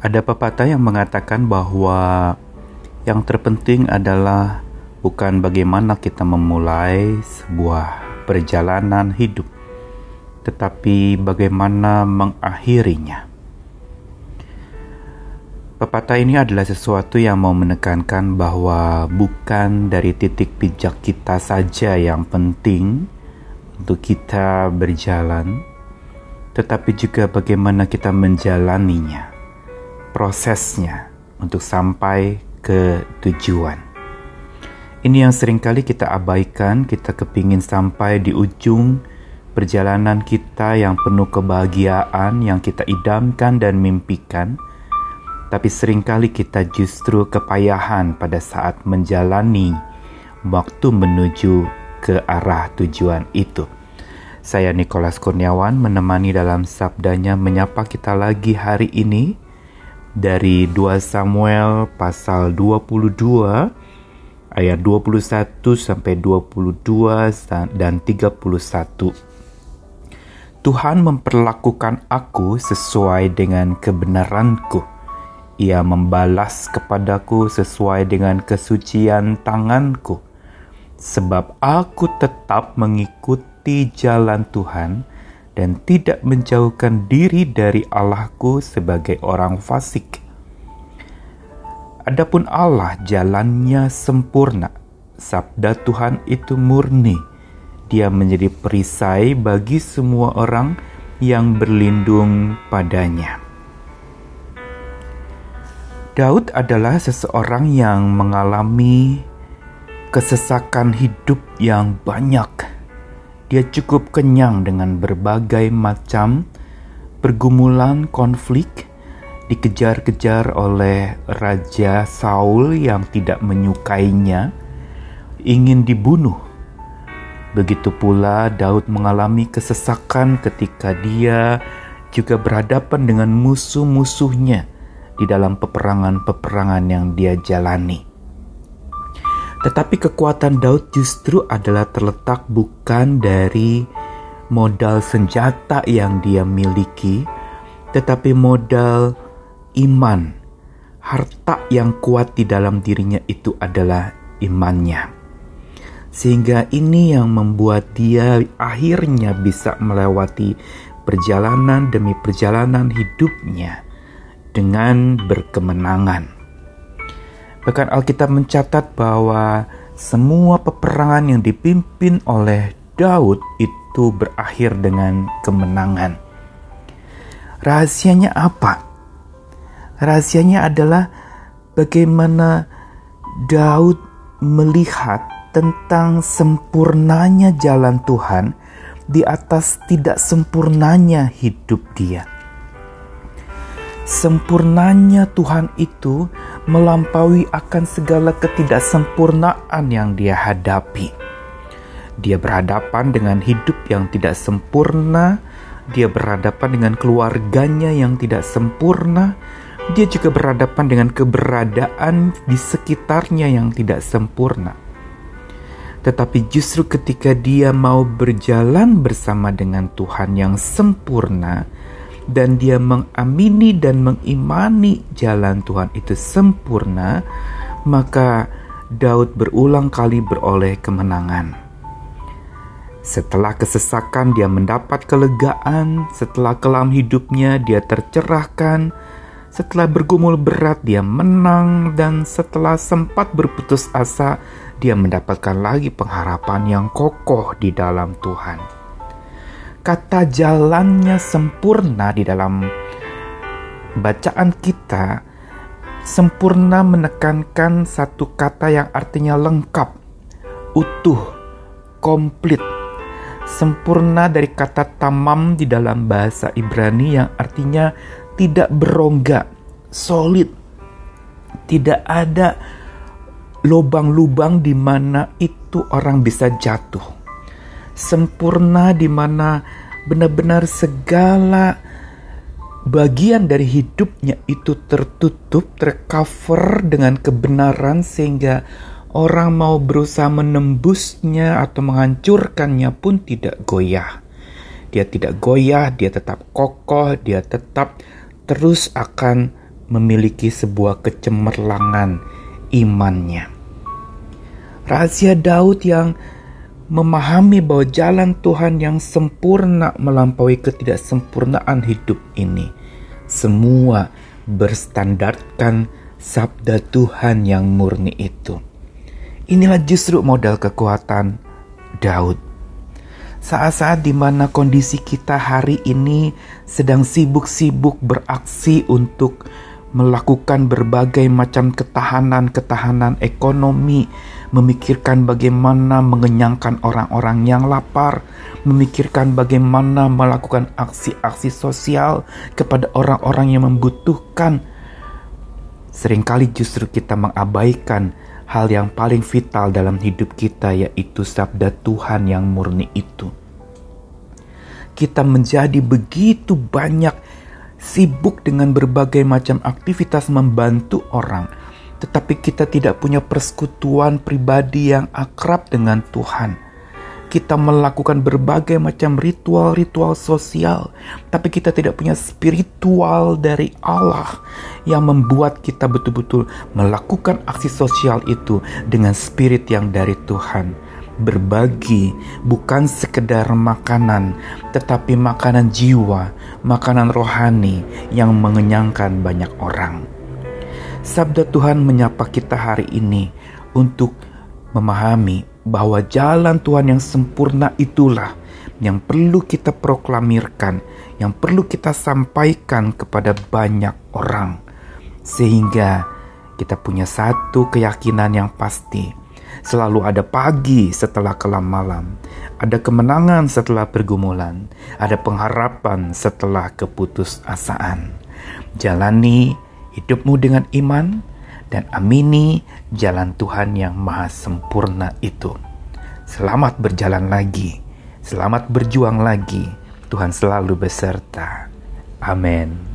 Ada pepatah yang mengatakan bahwa yang terpenting adalah bukan bagaimana kita memulai sebuah perjalanan hidup, tetapi bagaimana mengakhirinya. Pepatah ini adalah sesuatu yang mau menekankan bahwa bukan dari titik pijak kita saja yang penting untuk kita berjalan, tetapi juga bagaimana kita menjalaninya prosesnya untuk sampai ke tujuan. Ini yang sering kali kita abaikan, kita kepingin sampai di ujung perjalanan kita yang penuh kebahagiaan yang kita idamkan dan mimpikan, tapi sering kali kita justru kepayahan pada saat menjalani waktu menuju ke arah tujuan itu. Saya Nikolas Kurniawan menemani dalam sabdanya menyapa kita lagi hari ini dari 2 Samuel pasal 22 ayat 21 sampai 22 dan 31. Tuhan memperlakukan aku sesuai dengan kebenaranku. Ia membalas kepadaku sesuai dengan kesucian tanganku. Sebab aku tetap mengikuti jalan Tuhan dan tidak menjauhkan diri dari Allahku sebagai orang fasik. Adapun Allah jalannya sempurna, sabda Tuhan itu murni. Dia menjadi perisai bagi semua orang yang berlindung padanya. Daud adalah seseorang yang mengalami kesesakan hidup yang banyak dia cukup kenyang dengan berbagai macam pergumulan konflik, dikejar-kejar oleh Raja Saul yang tidak menyukainya, ingin dibunuh. Begitu pula Daud mengalami kesesakan ketika dia juga berhadapan dengan musuh-musuhnya di dalam peperangan-peperangan yang dia jalani. Tetapi kekuatan Daud justru adalah terletak bukan dari modal senjata yang dia miliki, tetapi modal iman. Harta yang kuat di dalam dirinya itu adalah imannya. Sehingga ini yang membuat dia akhirnya bisa melewati perjalanan demi perjalanan hidupnya dengan berkemenangan. Bahkan Alkitab mencatat bahwa semua peperangan yang dipimpin oleh Daud itu berakhir dengan kemenangan. Rahasianya apa? Rahasianya adalah bagaimana Daud melihat tentang sempurnanya jalan Tuhan di atas tidak sempurnanya hidup dia. Sempurnanya Tuhan itu melampaui akan segala ketidaksempurnaan yang dia hadapi. Dia berhadapan dengan hidup yang tidak sempurna, dia berhadapan dengan keluarganya yang tidak sempurna, dia juga berhadapan dengan keberadaan di sekitarnya yang tidak sempurna. Tetapi justru ketika dia mau berjalan bersama dengan Tuhan yang sempurna, dan dia mengamini dan mengimani jalan Tuhan itu sempurna, maka Daud berulang kali beroleh kemenangan. Setelah kesesakan, dia mendapat kelegaan. Setelah kelam hidupnya, dia tercerahkan. Setelah bergumul berat, dia menang, dan setelah sempat berputus asa, dia mendapatkan lagi pengharapan yang kokoh di dalam Tuhan kata jalannya sempurna di dalam bacaan kita sempurna menekankan satu kata yang artinya lengkap, utuh, komplit. Sempurna dari kata tamam di dalam bahasa Ibrani yang artinya tidak berongga, solid. Tidak ada lubang-lubang di mana itu orang bisa jatuh sempurna di mana benar-benar segala bagian dari hidupnya itu tertutup, tercover dengan kebenaran sehingga orang mau berusaha menembusnya atau menghancurkannya pun tidak goyah. Dia tidak goyah, dia tetap kokoh, dia tetap terus akan memiliki sebuah kecemerlangan imannya. Rahasia Daud yang memahami bahwa jalan Tuhan yang sempurna melampaui ketidaksempurnaan hidup ini. Semua berstandarkan sabda Tuhan yang murni itu. Inilah justru modal kekuatan Daud. Saat-saat di mana kondisi kita hari ini sedang sibuk-sibuk beraksi untuk melakukan berbagai macam ketahanan-ketahanan ekonomi, memikirkan bagaimana mengenyangkan orang-orang yang lapar, memikirkan bagaimana melakukan aksi-aksi sosial kepada orang-orang yang membutuhkan. Seringkali justru kita mengabaikan hal yang paling vital dalam hidup kita, yaitu sabda Tuhan yang murni itu. Kita menjadi begitu banyak sibuk dengan berbagai macam aktivitas membantu orang, tetapi kita tidak punya persekutuan pribadi yang akrab dengan Tuhan. Kita melakukan berbagai macam ritual-ritual sosial, tapi kita tidak punya spiritual dari Allah yang membuat kita betul-betul melakukan aksi sosial itu dengan spirit yang dari Tuhan berbagi bukan sekedar makanan, tetapi makanan jiwa, makanan rohani yang mengenyangkan banyak orang. Sabda Tuhan menyapa kita hari ini untuk memahami bahwa jalan Tuhan yang sempurna itulah yang perlu kita proklamirkan, yang perlu kita sampaikan kepada banyak orang, sehingga kita punya satu keyakinan yang pasti Selalu ada pagi setelah kelam malam, ada kemenangan setelah pergumulan, ada pengharapan setelah keputusasaan. Jalani hidupmu dengan iman dan amini jalan Tuhan yang maha sempurna itu. Selamat berjalan lagi, selamat berjuang lagi. Tuhan selalu beserta. Amin.